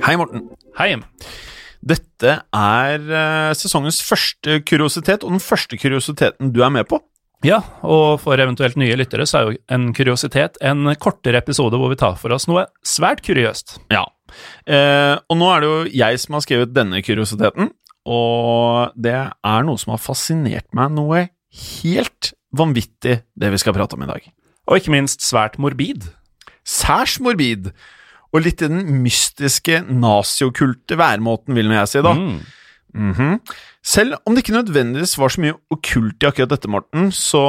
Hei, Morten. Hei! Dette er eh, sesongens første kuriositet, og den første kuriositeten du er med på. Ja, og for eventuelt nye lyttere så er jo en kuriositet en kortere episode hvor vi tar for oss noe svært kuriøst. Ja. Eh, og nå er det jo jeg som har skrevet denne kuriositeten, og det er noe som har fascinert meg noe helt vanvittig, det vi skal prate om i dag. Og ikke minst svært morbid. Særs morbid, og litt i den mystiske naziokulte væremåten, vil nå jeg si, da. Mm. Mhm. Selv om det ikke nødvendigvis var så mye okkult i akkurat dette, Morten, så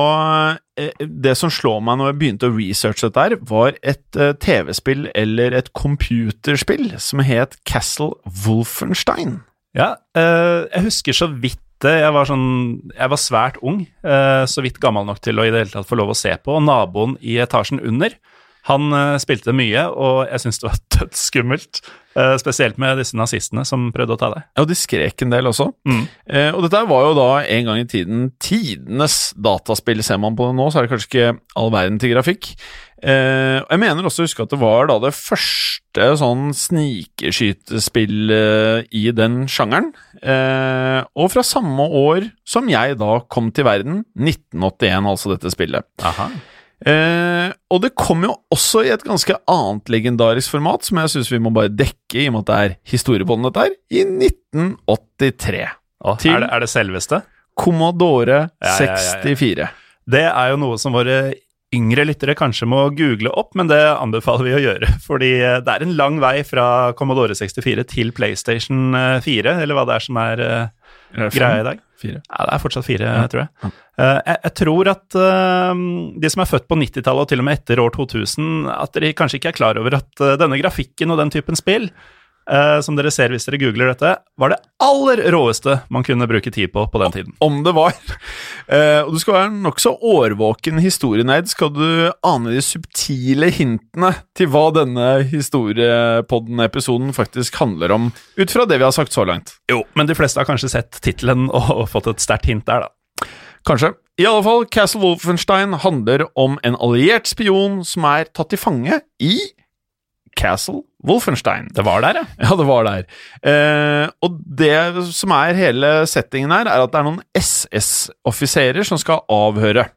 eh, det som slår meg når jeg begynte å researche dette, her, var et eh, TV-spill eller et computerspill som het Castle Wolfenstein. Ja, eh, jeg husker så vidt. Jeg var, sånn, jeg var svært ung, så vidt gammel nok til å i det hele tatt få lov å se på. Og naboen i etasjen under, han eh, spilte mye, og jeg syns det var dødsskummelt. Eh, spesielt med disse nazistene som prøvde å ta deg. Ja, og de skrek en del også. Mm. Eh, og dette var jo da en gang i tiden tidenes dataspill. Ser man på det nå, så er det kanskje ikke all verden til grafikk. Jeg mener også å huske at det var da det første sånn snikeskytespill i den sjangeren. Og fra samme år som jeg da kom til verden, 1981, altså dette spillet. Aha. Eh, og det kom jo også i et ganske annet legendarisk format, som jeg syns vi må bare dekke, i og med at det er historie på den, dette her, i 1983. Åh, Til- er, det, er det selveste? Commodore Ja, ja, ja, ja. 64. Det er jo noe som våre yngre lyttere kanskje må google opp, men det anbefaler vi å gjøre. Fordi eh, det er en lang vei fra Commodore 64 til PlayStation eh, 4, eller hva det er som er eh, greia i dag. Fire. Ja, det er fortsatt fire, tror jeg. Eh, jeg. Jeg tror at uh, de som er født på 90-tallet og til og med etter år 2000, at de kanskje ikke er klar over at uh, denne grafikken og den typen spill, eh, som dere ser hvis dere googler dette, var det aller råeste man kunne bruke tid på på den tiden. Om det var. Eh, og du skal være nokså årvåken historieneid, skal du ane de subtile hintene til hva denne historiepodden-episoden faktisk handler om, ut fra det vi har sagt så langt. Jo, men de fleste har kanskje sett tittelen og, fått et sterkt hint der, da. Kanskje. I alle fall, Castle Wolfenstein handler om en alliert spion som er tatt til fange i Castle Wolfenstein. Det var der, ja. Ja, det var der. Eh, og det som er hele settingen her, er at det er noen SS-offiserer som skal avhøre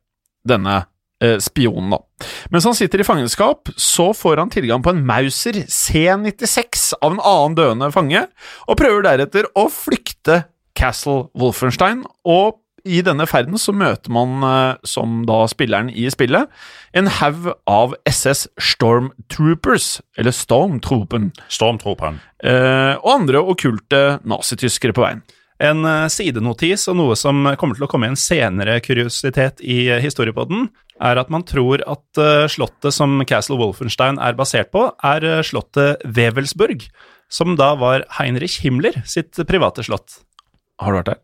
denne eh, spionen, da. Mens han sitter i fangenskap, så får han tilgang på en Mauser C96 av en annen døende fange, og prøver deretter å flykte Castle Wolfenstein, og i denne ferden så møter man, eh, som da spilleren i spillet, en haug av SS Stormtroopers, eller Stormtroopen, Stormtrooperen. eh, og andre okkulte nazityskere på veien. En eh, sidenotis og noe som kommer til å komme i en senere kuriositet i historiepodden, er at man tror at slottet som Castle Wolfenstein er basert på, er slottet Wevelsburg, som da var Heinrich Himmler sitt private slott. Har du vært der?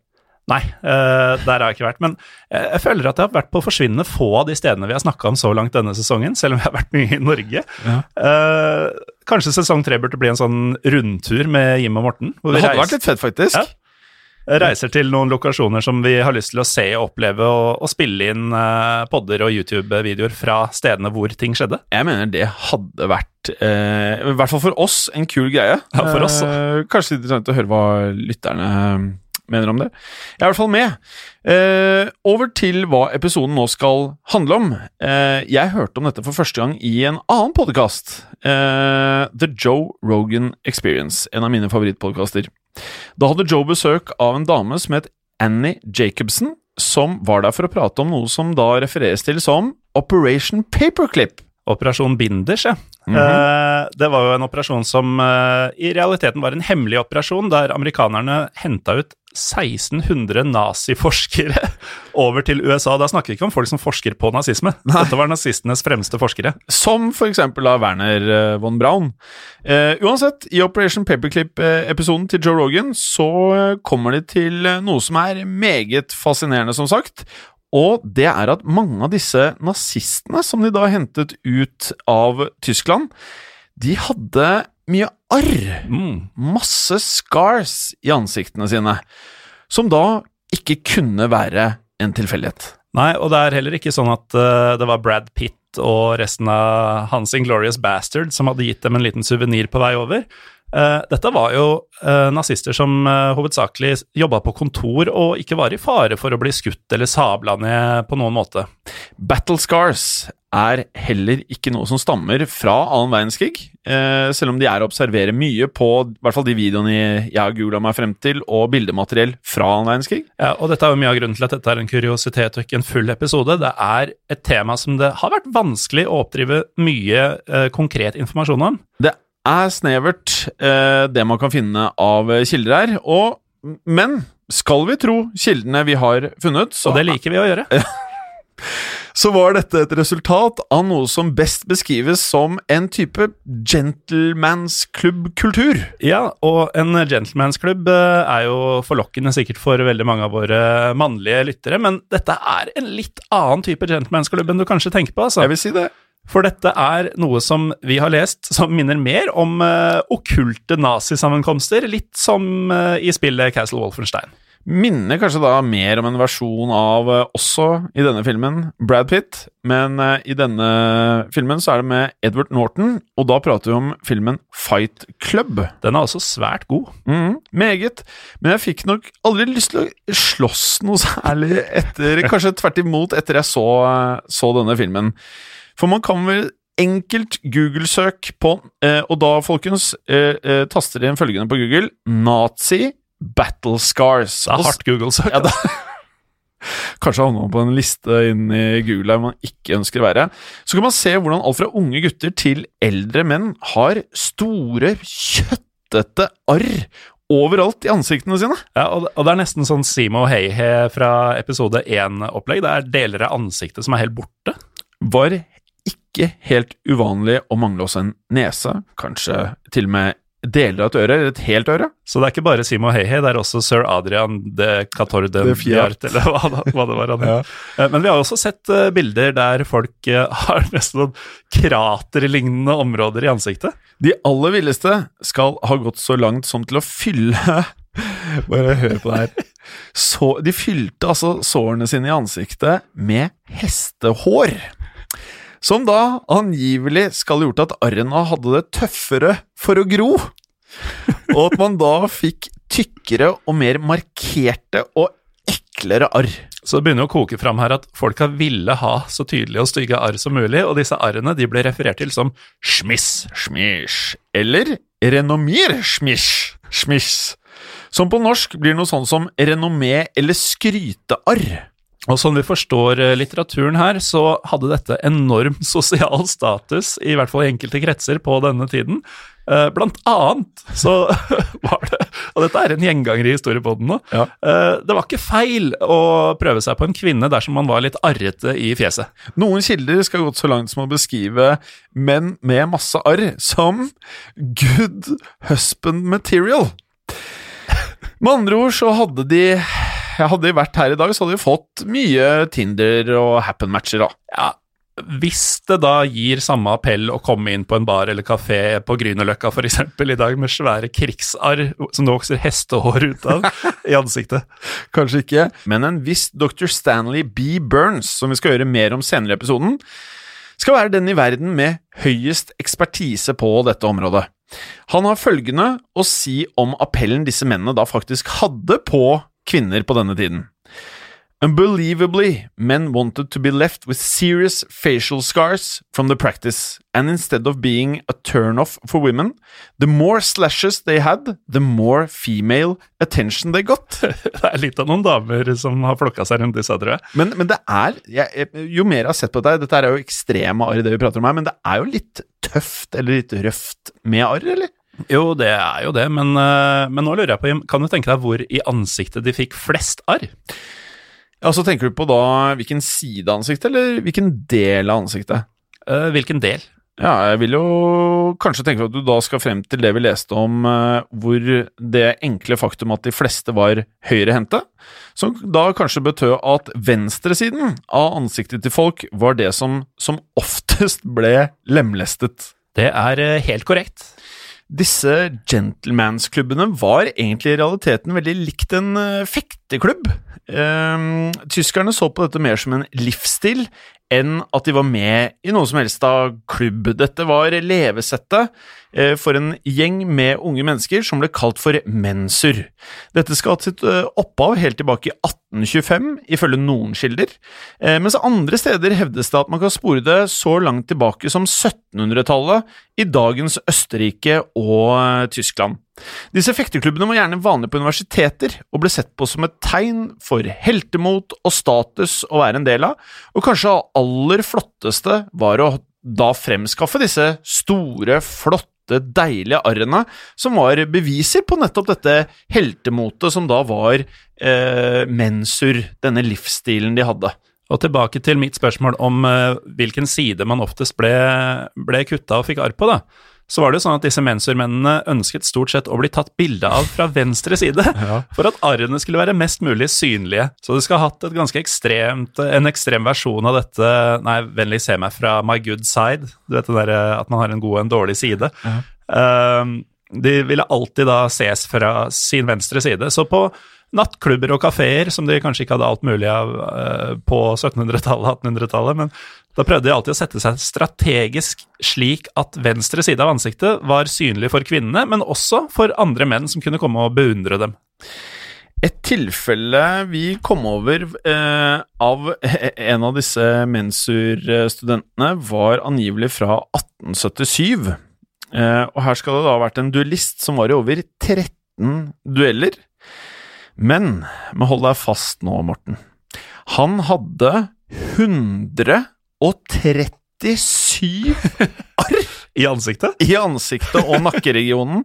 Nei, uh, der har jeg ikke vært. Men jeg, jeg føler at jeg har vært på forsvinnende få av de stedene vi har snakka om så langt denne sesongen, selv om vi har vært mye i Norge. Eh, kanskje sesong tre burde bli en sånn rundtur med Jim og Morten? hvor Det hadde reiser- vært litt fett, faktisk. Ja. reiser til noen lokasjoner som vi har lyst til å se og oppleve, og, og spille inn uh, podder og YouTube-videoer fra stedene hvor ting skjedde. Jeg mener det hadde vært, eh, i hvert fall for oss, en kul greie. Ja, for oss, Eh, kanskje interessant å høre hva lytterne eh, mener om det. Jeg er i hvert fall med. Eh, over til hva episoden nå skal handle om. Eh, jeg hørte om dette for første gang i en annen podkast. Eh, The Joe Rogan Experience, en av mine favorittpodkaster. Da hadde Joe besøk av en dame som het Annie Jacobsen, som var der for å prate om noe som da refereres til som Operation Paperclip. Operasjon Binders, ja. Mhm. Eh, det var jo en operasjon som eh, i realiteten var en hemmelig operasjon, der amerikanerne henta ut 1600 naziforskere over til USA. Da snakker vi ikke om folk som forsker på nazisme. Dette var nazistenes fremste forskere. Som for eksempel av Werner eh, von Braun. Eh, uansett, i Operation Paperclip-episoden til Joe Rogan så kommer de til noe som er meget fascinerende, som sagt. Og det er at mange av disse nazistene som de da hentet ut av Tyskland, de hadde mye arr. Mm. Masse scars i ansiktene sine. Som da ikke kunne være en tilfeldighet. Nei, og det er heller ikke sånn at uh, det var Brad Pitt og resten av hans Inglorious Bastard som hadde gitt dem en liten suvenir på vei over. Eh, dette var jo eh, nazister som uh, hovedsakelig jobba på kontor og ikke var i fare for å bli skutt eller sabla ned på noen måte. Battle scars er heller ikke noe som stammer fra annen verdenskrig, eh, selv om de er å observere mye på i hvert fall de videoene jeg har googla meg frem til, og bildemateriell fra annen verdenskrig. Ja, og dette er jo mye av grunnen til at dette er en kuriositet og ikke en full episode. Det er et tema som det har vært vanskelig å oppdrive mye eh, konkret informasjon om. Det er snevert, eh, det man kan finne av kilder her, og, men skal vi tro kildene vi har funnet, så Og det liker vi å gjøre. så var dette et resultat av noe som best beskrives som en type gentlemansklubbkultur. Ja, og en gentlemansklubb eh, er jo forlokkende sikkert for veldig mange av våre mannlige lyttere, men dette er en litt annen type gentlemansklubb enn du kanskje tenker på, altså. Jeg vil si det. For dette er noe som vi har lest som minner mer om uh, okkulte nazisammenkomster, litt som uh, i spillet Castle Wolfenstein. minner kanskje da mer om en versjon av uh, også i denne filmen Brad Pitt, men i denne filmen så er det med Edward Norton, og da prater vi om filmen Fight Club. Den er altså svært god. Mm, meget, men jeg fikk nok aldri lyst til å slåss noe særlig etter Kanskje tvert imot etter jeg så, så denne filmen. For man kan vel enkelt Google-søk på, eh, og da, folkens, eh, eh, taster inn følgende på Google Nazi Battle Scars. Det er hardt Google-søk. Ja, da, kanskje havna på en liste inn i Google der man ikke ønsker å være. Så kan man se hvordan alt fra unge gutter til eldre menn har store, kjøttete arr overalt i ansiktene sine. Ja, og det er nesten sånn Simo Heihe fra episode 1-opplegg. Det er deler av ansiktet som er helt borte. Var ikke helt uvanlig å mangle også en nese, kanskje til og med deler av et øre, eller et helt øre. Så det er ikke bare Simo Heihe, det er også sir Adrian de Cator de De Fiart. Eller hva, hva det var han het. Eh, Men vi har også sett eh, bilder der folk eh, har nesten noen kraterlignende områder i ansiktet. De aller villeste skal ha gått så langt som til å fylle Bare hør på det her. Så, de fylte altså sårene sine i ansiktet med hestehår. Som da angivelig skal ha gjort at arrene hadde det tøffere for å gro. Og at man da fikk tykkere og mer markerte og eklere arr. Så det begynner å koke fram her at folka ville ha så tydelige og stygge arr som mulig, og disse arrene de ble referert til som schmiss. Schmish. Eller renommer schmish. Schmish. Som på norsk blir noe sånn som renommé eller skrytearr. Og sånn vi forstår eh, litteraturen her, så hadde dette enorm sosial status, i hvert fall i enkelte kretser på denne tiden. Eh, Blant annet så var det, og dette er en gjenganger i historiepodden nå, Ja. eh, det var ikke feil å prøve seg på en kvinne dersom man var litt arrete i fjeset. Noen kilder skal gått så langt som å beskrive menn med masse arr som good husband material. Med andre ord så hadde de hadde de vært her i dag, så hadde vi fått mye Tinder og happen-matcher, da. Ja, hvis det da gir samme appell å komme inn på en bar eller kafé på Grünerløkka f.eks. i dag med svære krigsarr som det vokser hestehår ut av i ansiktet. Kanskje ikke, men en viss Dr. Stanley B. Burns, som vi skal gjøre mer om senere i episoden, skal være den i verden med høyest ekspertise på dette området. Han har følgende å si om appellen disse mennene da faktisk hadde på kvinner på denne tiden. Unbelievably, men wanted to be left with serious facial scars from the practice, and instead of being a turn-off for women, the more slashes they had, the more female attention they got. det er litt av noen damer som har flokka seg rundt disse, tror jeg. Men, men det er, jeg, jo mer jeg har sett på dette, dette er jo ekstreme arr, det vi prater om her, men det er jo litt tøft eller litt røft med arr, eller? Jo, det er jo det, men, eh, men nå lurer jeg på, kan du tenke deg hvor i ansiktet de fikk flest arr? Ja, Så tenker du på da hvilken side av ansiktet, eller hvilken del av ansiktet? Uh, hvilken del? Ja, jeg vil jo kanskje tenke at du da skal frem til det vi leste om uh, hvor det enkle faktum at de fleste var høyrehendte, som da kanskje betød at venstresiden av ansiktet til folk var det som som oftest ble lemlestet. Det er uh, helt korrekt. Disse gentlemansklubbene var egentlig i realiteten veldig likt en fekteklubb. Um, tyskerne så på dette mer som en livsstil enn at de var med i noe som helst av klubb. Dette var levesettet eh, for en gjeng med unge mennesker som ble kalt for mensur. Dette skal ha sitt eh, opphav helt tilbake i 1825, ifølge noen kilder, eh, mens andre steder hevdes det at man kan spore det så langt tilbake som 1700-tallet i dagens Østerrike og Tyskland. Disse fekteklubbene var gjerne vanlige på universiteter, og ble sett på som et tegn for heltemot og status å være en del av, og kanskje aller flotteste var å da fremskaffe disse store, flotte, deilige arrene, som var beviser på nettopp dette heltemotet som da var eh, mensur, denne livsstilen de hadde. Og tilbake til mitt spørsmål om eh, hvilken side man oftest ble, ble kutta og fikk arr på, da så var det jo sånn at disse mensurmennene ønsket stort sett å bli tatt bilde av fra venstre side, ja. for at arrene skulle være mest mulig synlige. Så du skal ha hatt et ganske ekstremt, en ekstrem versjon av dette Nei, vennlig se meg fra my good side. Du vet det derre at man har en god og en dårlig side. Ja. Um, de ville alltid da ses fra sin venstre side. Så på nattklubber og kafeer, som de kanskje ikke hadde alt mulig av uh, på 1700-tallet, 1800-tallet, men da prøvde de alltid å sette seg strategisk slik at venstre side av ansiktet var synlig for kvinnene, men også for andre menn som kunne komme og beundre dem. Et tilfelle vi kom over eh, av en av disse mensur-studentene, var angivelig fra 1877. Eh, og her skal det da ha vært en duellist som var i over 13 dueller. Men, men hold deg fast nå, Morten. Han hadde 100 og 37 arr I ansiktet? I ansiktet og nakkeregionen.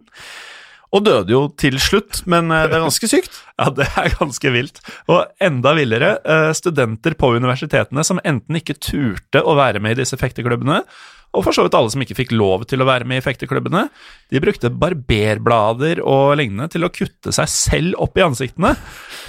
Og døde jo til slutt, men eh, det er ganske sykt. Ja, det er ganske vilt. Og enda villere, eh, studenter på universitetene som enten ikke turte å være med i disse fekteklubbene, og for så vidt alle som ikke fikk lov til å være med i fekteklubbene. De brukte barberblader og lignende til å kutte seg selv opp i ansiktene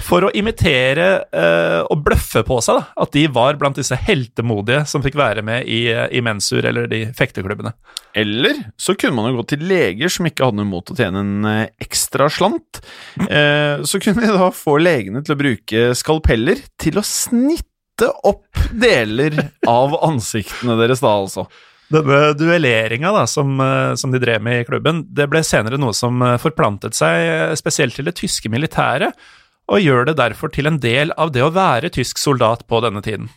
for å imitere eh, og bløffe på seg da, at de var blant disse heltemodige som fikk være med i, i mensur eller de fekteklubbene. Eller så kunne man jo gå til leger som ikke hadde noe mot å tjene en eh, ekstra slant. Eh, så kunne de da få legene til å bruke skalpeller til å snitte opp deler av ansiktene deres, da altså. Denne duelleringa som, eh, som, de drev med i klubben, det ble senere noe som eh, forplantet seg eh, spesielt til det tyske militæret, og gjør det derfor til en del av det å være tysk soldat på denne tiden.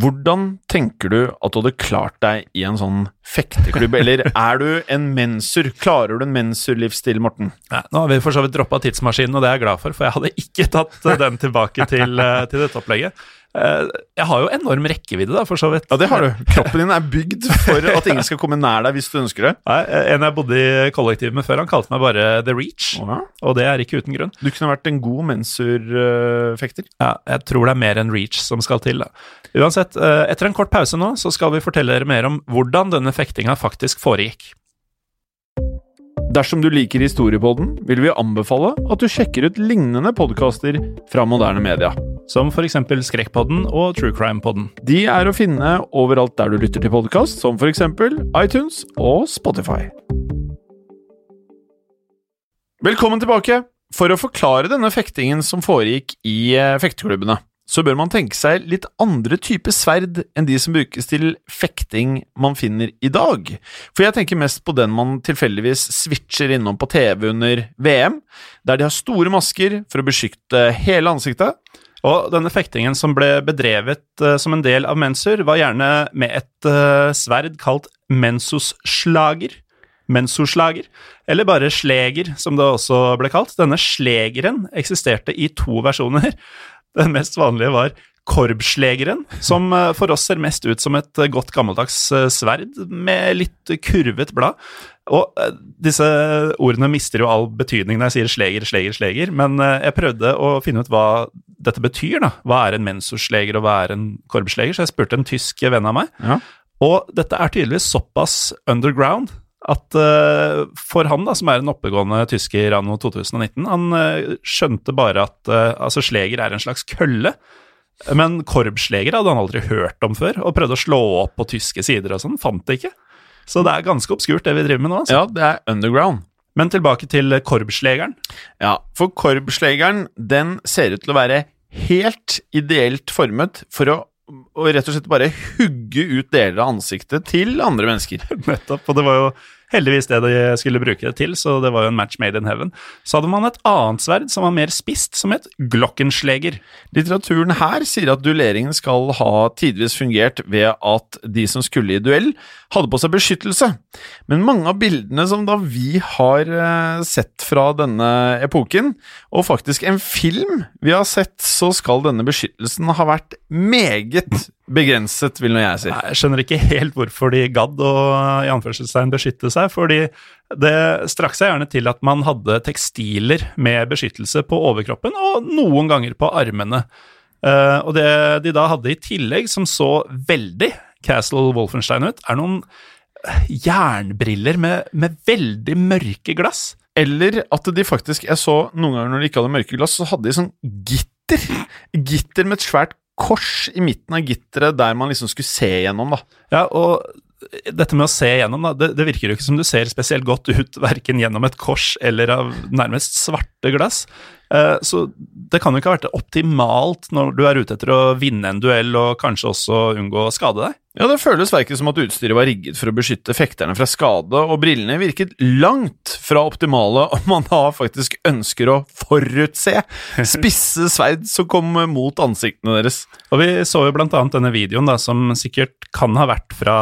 Hvordan tenker du at du hadde klart deg i en sånn fekteklubb, eller er du en mensur? Klarer du en mensurlivsstil, Morten? Ja, nå har vi for så vidt droppa tidsmaskinen, og det er jeg glad for, for jeg hadde ikke tatt den tilbake til, til dette opplegget. Eh, jeg har jo enorm rekkevidde, da, for så vidt. Ja, det har du. Kroppen din er bygd for at ingen skal komme nær deg hvis du ønsker det. Nei, En jeg bodde i kollektiv med før, han kalte meg bare The Reach, ja. og det er ikke uten grunn. Du kunne vært en god mensurfekter. Ja, jeg tror det er mer enn Reach som skal til. da. Uansett, eh, etter en kort pause nå, så skal vi fortelle dere mer om hvordan denne fektinga faktisk foregikk. Dersom du liker Historiepodden, vil vi anbefale at du sjekker ut lignende podkaster fra moderne media. Som eksempel Skrekkpodden og True Crime-podden. De er å finne overalt der du lytter til podkast, som eksempel iTunes og Spotify. Velkommen tilbake! For å forklare denne fektingen som foregikk i eh, fekteklubbene, så bør man tenke seg litt andre typer sverd enn de som brukes til fekting man finner i dag. For jeg tenker mest på den man tilfeldigvis switcher innom på TV under VM, der de har store masker for å beskytte hele ansiktet. Og denne fektingen som ble bedrevet uh, som en del av mensur, var gjerne med et uh, sverd kalt mensusslager. Mensoslager, eller bare sleger, som det også ble kalt. Denne slegeren eksisterte i to versjoner. Den mest vanlige var korpslegeren, som eh, for oss ser mest ut som et eh, godt gammeldags eh, sverd med litt kurvet blad. Og disse ordene mister jo all betydning når jeg sier sleger, sleger, sleger, men jeg prøvde å finne ut hva dette betyr, da. Hva er en mensorsleger, og hva er en korpsleger? Så jeg spurte en tysk venn av meg. Ja. Og dette er tydeligvis såpass underground at uh, for han, da, som er en oppegående tysker anno 2019, han uh, skjønte bare at uh, altså sleger er en slags kølle. Men korpsleger hadde han aldri hørt om før, og prøvde å slå opp på tyske sider og sånn, fant det ikke. Så det er ganske obskurt, det vi driver med nå. Altså. Ja, det er underground. Men tilbake til korpslegeren. Ja, for korpslegeren, den ser ut til å være helt ideelt formet for å og rett og slett bare hugge ut deler av ansiktet til andre mennesker. Nettopp, og det var jo heldigvis det de skulle bruke det til, så det var jo en match made in heaven. Så hadde man et annet sverd som var mer spist, som het Glockensleger. Litteraturen her sier at duelleringen skal ha tidvis fungert ved at de som skulle i duell, hadde på seg beskyttelse. Men mange av bildene som da vi har eh, sett fra denne epoken, og faktisk en film vi har sett, så skal denne beskyttelsen ha vært meget begrenset, vil nå jeg si. Jeg skjønner ikke helt hvorfor de gadd å i anførselstegn beskytte seg, fordi det strakk seg gjerne til at man hadde tekstiler med beskyttelse på overkroppen, og noen ganger på armene. Uh, og det de da hadde i tillegg, som så veldig Castle Wolfenstein ut, er noen jernbriller med, med veldig mørke glass. Eller at de faktisk Jeg så noen ganger når de ikke hadde mørke glass, så hadde de sånn gitter. Gitter med et svært kors i midten av gitteret der man liksom skulle se gjennom, da. Ja, og dette med å se gjennom, da, det, det, virker jo ikke som du ser spesielt godt ut verken gjennom et kors eller av nærmest svarte glass. Eh, så det kan jo ikke ha vært optimalt når du er ute etter å vinne en duell og kanskje også unngå å skade deg. Ja, det føles verken som at utstyret var rigget for å beskytte fekterne fra skade, og brillene virket langt fra optimale om man da faktisk ønsker å forutse spisse sverd som kom mot ansiktene deres. Og vi så jo blant annet denne videoen da, som sikkert kan ha vært fra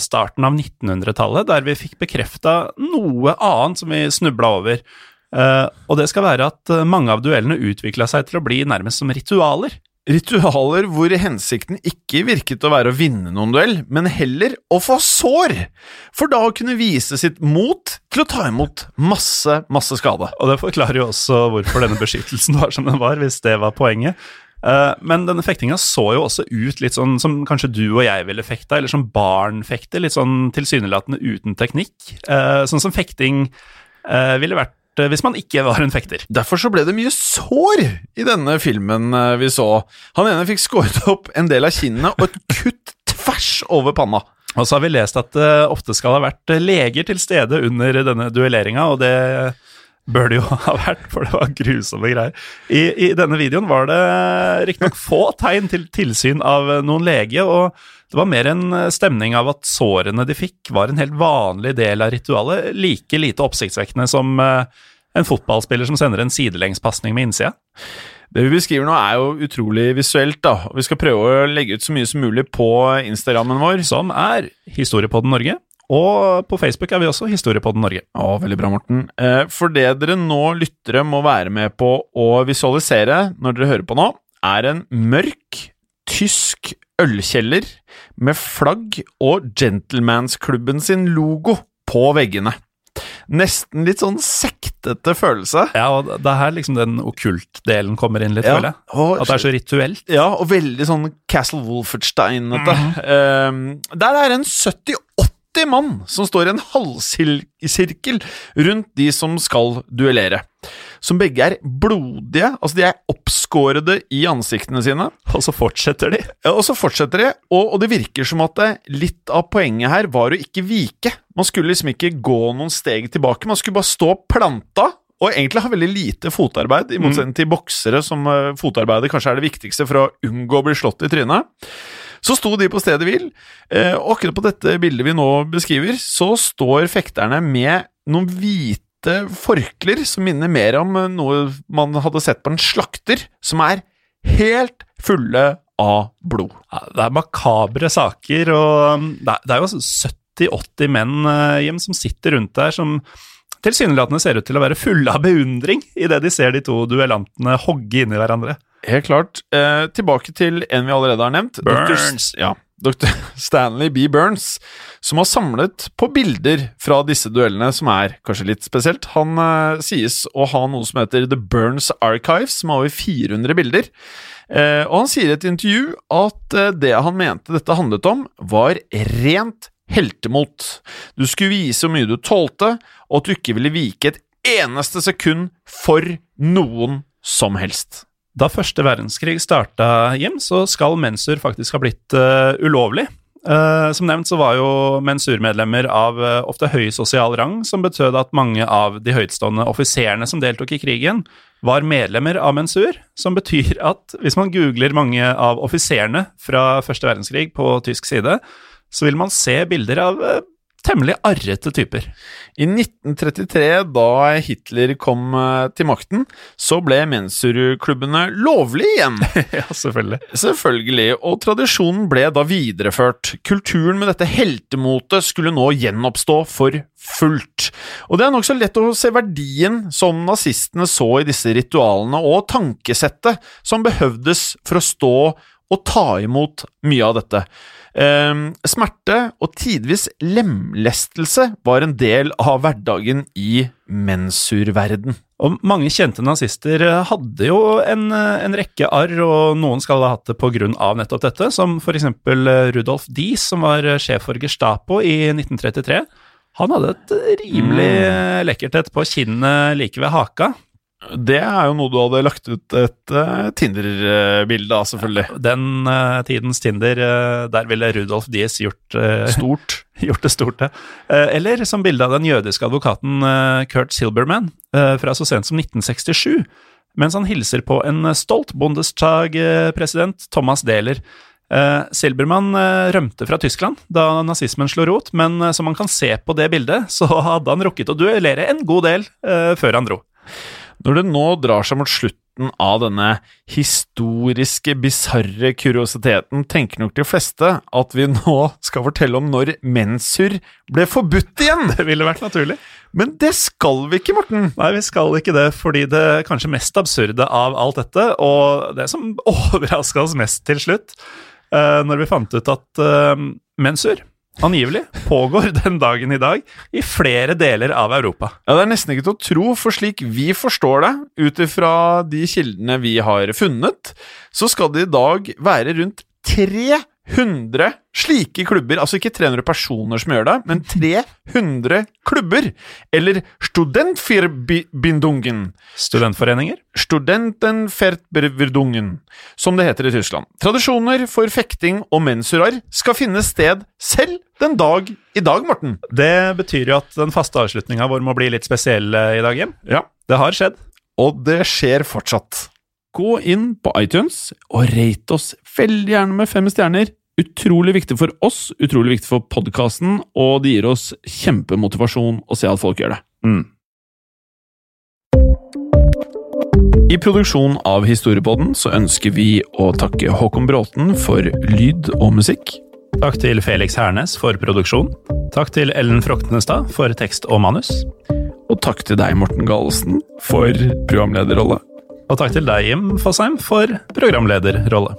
starten av 1900-tallet, der vi fikk bekrefta noe annet som vi snubla over. Uh, og det skal være at mange av duellene utvikla seg til å bli nærmest som ritualer. Ritualer hvor hensikten ikke virket å være å vinne noen duell, men heller å få sår, for da å kunne vise sitt mot til å ta imot masse, masse skade. Og det forklarer jo også hvorfor denne beskyttelsen var som den var, hvis det var poenget. Eh, men denne fektinga så jo også ut litt sånn som kanskje du og jeg ville fekta, eller som barn fekter, litt sånn tilsynelatende uten teknikk. Eh, sånn som fekting eh, ville vært hvis man ikke var en fekter. Derfor så ble det mye sår i denne filmen vi så. Han ene fikk skåret opp en del av kinnene og et kutt tvers over panna. Og så har vi lest at det ofte skal ha vært leger til stede under denne duelleringa, og det bør det jo ha vært, for det var grusomme greier. I, i denne videoen var det riktignok få tegn til tilsyn av noen lege, og det var mer en stemning av at sårene de fikk, var en helt vanlig del av ritualet, like lite oppsiktsvekkende som eh, en fotballspiller som sender en sidelengspasning med innsida. Det vi beskriver nå, er jo utrolig visuelt, da. Vi skal prøve å legge ut så mye som mulig på Instagrammen vår. Som er Historiepodden Norge. Og på Facebook er vi også Historiepodden Norge. Å, veldig bra, Morten. Eh, for det dere nå lyttere må være med på å visualisere når dere hører på nå, er en mørk, tysk ølkjeller med flagg og Gentlemansklubben sin logo på veggene. Nesten litt sånn sektete følelse. Ja, og det er her liksom den okkult-delen kommer inn litt, Ja, føler jeg. og- At det er så rituelt. Ja, og veldig sånn Castle Wolfenstein-ete. Mm. Um, der er en 78 mann som står i en halvsirkel rundt de som skal duellere. Som begge er blodige, altså de er oppskårede i ansiktene sine. Og så fortsetter de. Ja, Og så fortsetter de, og, og det virker som at litt av poenget her var å ikke vike. Man skulle liksom ikke gå noen steg tilbake, man skulle bare stå planta. Og egentlig ha veldig lite fotarbeid, i motsetning til boksere, som uh, fotarbeidet kanskje er det viktigste for å unngå å bli slått i trynet. Så sto de på stedet hvil, eh, og akkurat på dette bildet vi nå beskriver, så står fekterne med noen hvite forkler som minner mer om eh, noe man hadde sett på en slakter, som er helt fulle av blod. Ja, det er makabre saker, og um, det er, jo 70-80 menn, eh, Jim, som sitter rundt der, som tilsynelatende ser ut til å være fulle av beundring idet de ser de to duellantene hogge inn i hverandre. Helt klart. Eh, tilbake til en vi allerede har nevnt. Burns. Dr. Ja, Dr. Stanley B. Burns, som har samlet på bilder fra disse duellene, som er kanskje litt spesielt. Han eh, sies å ha noe som heter The Burns Archives, som har over 400 bilder. Eh, og han sier i et intervju at eh, det han mente dette handlet om, var rent heltemot. Du skulle vise hvor mye du tålte, og at du ikke ville vike et eneste sekund for noen som helst. Da første verdenskrig starta, Jim, så skal mensur faktisk ha blitt uh, ulovlig. Uh, som nevnt så var jo mensurmedlemmer av uh, ofte høy sosial rang, som betød at mange av de høytstående offiserene som deltok i krigen, var medlemmer av mensur, som betyr at hvis man googler mange av offiserene fra første verdenskrig på tysk side, så vil man se bilder av temmelig arrete typer. I 1933, da Hitler kom eh, til makten, så ble mensurklubbene lovlige igjen. ja, selvfølgelig. Selvfølgelig, og tradisjonen ble da videreført. Kulturen med dette heltemotet skulle nå gjenoppstå for fullt. Og det er nokså lett å se verdien som nazistene så i disse ritualene, og tankesettet som behøvdes for å stå og ta imot mye av dette. Um, smerte og tidvis lemlestelse var en del av hverdagen i mensurverden. Og mange kjente nazister hadde jo en, en, rekke arr, og noen skal ha hatt det av nettopp dette, som for eksempel Rudolf Dies, som var sjef for Gestapo i 1933. Han hadde et rimelig mm. lekkert et på kinnet like ved haka. Det er jo noe du hadde lagt ut et uh, Tinder-bilde av, selvfølgelig. Den uh, tidens Tinder, uh, der ville Rudolf Dies gjort Stort. gjort det stort, ja. eller som bilde av den jødiske advokaten Kurt Silberman fra så sent som 1967, mens han hilser på en stolt Bundestag-president, Thomas Dehler. Silbermann rømte fra Tyskland da nazismen slo rot, men som man kan se på det bildet, så hadde han rukket å duellere en god del før han dro. Når det nå drar seg mot slutten av denne historiske, bisarre kuriositeten, tenker nok de fleste at vi nå skal fortelle om når mensur ble forbudt igjen! Det ville vært naturlig. Men det skal vi ikke, Morten. Nei, vi skal ikke det, fordi det kanskje mest absurde av alt dette, og det som overraska oss mest til slutt, uh, når vi fant ut at uh, mensur angivelig pågår den dagen i dag i flere deler av Europa. Ja, Det er nesten ikke til å tro, for slik vi forstår det, ut ifra de kildene vi har funnet, så skal det i dag være rundt 300 100 slike klubber, altså ikke 300 personer som gjør det, men 300 klubber, eller Studentfirbindungen Studentforeninger? Studentenverbindungen, som det heter i Tyskland. Tradisjoner for fekting og mensurar skal finne sted selv den dag i dag, Morten. Det betyr jo at den faste avslutninga vår må bli litt spesiell eh, i dag, Jim. Ja. Det har skjedd. Og det skjer fortsatt. Gå inn på iTunes og rate oss veldig gjerne med fem stjerner utrolig viktig for oss, utrolig viktig for podkasten, og det gir oss kjempemotivasjon å se at folk gjør det. Mm. I produksjon av Historiepodden så ønsker vi å takke Håkon Bråten for lyd og musikk. Takk til Felix Hernes for produksjon. Takk til Ellen Froktenestad for tekst og manus. Og takk til deg, Morten Galesen, for programlederrolle. Og takk til deg, Jim Fosheim, for programlederrolle.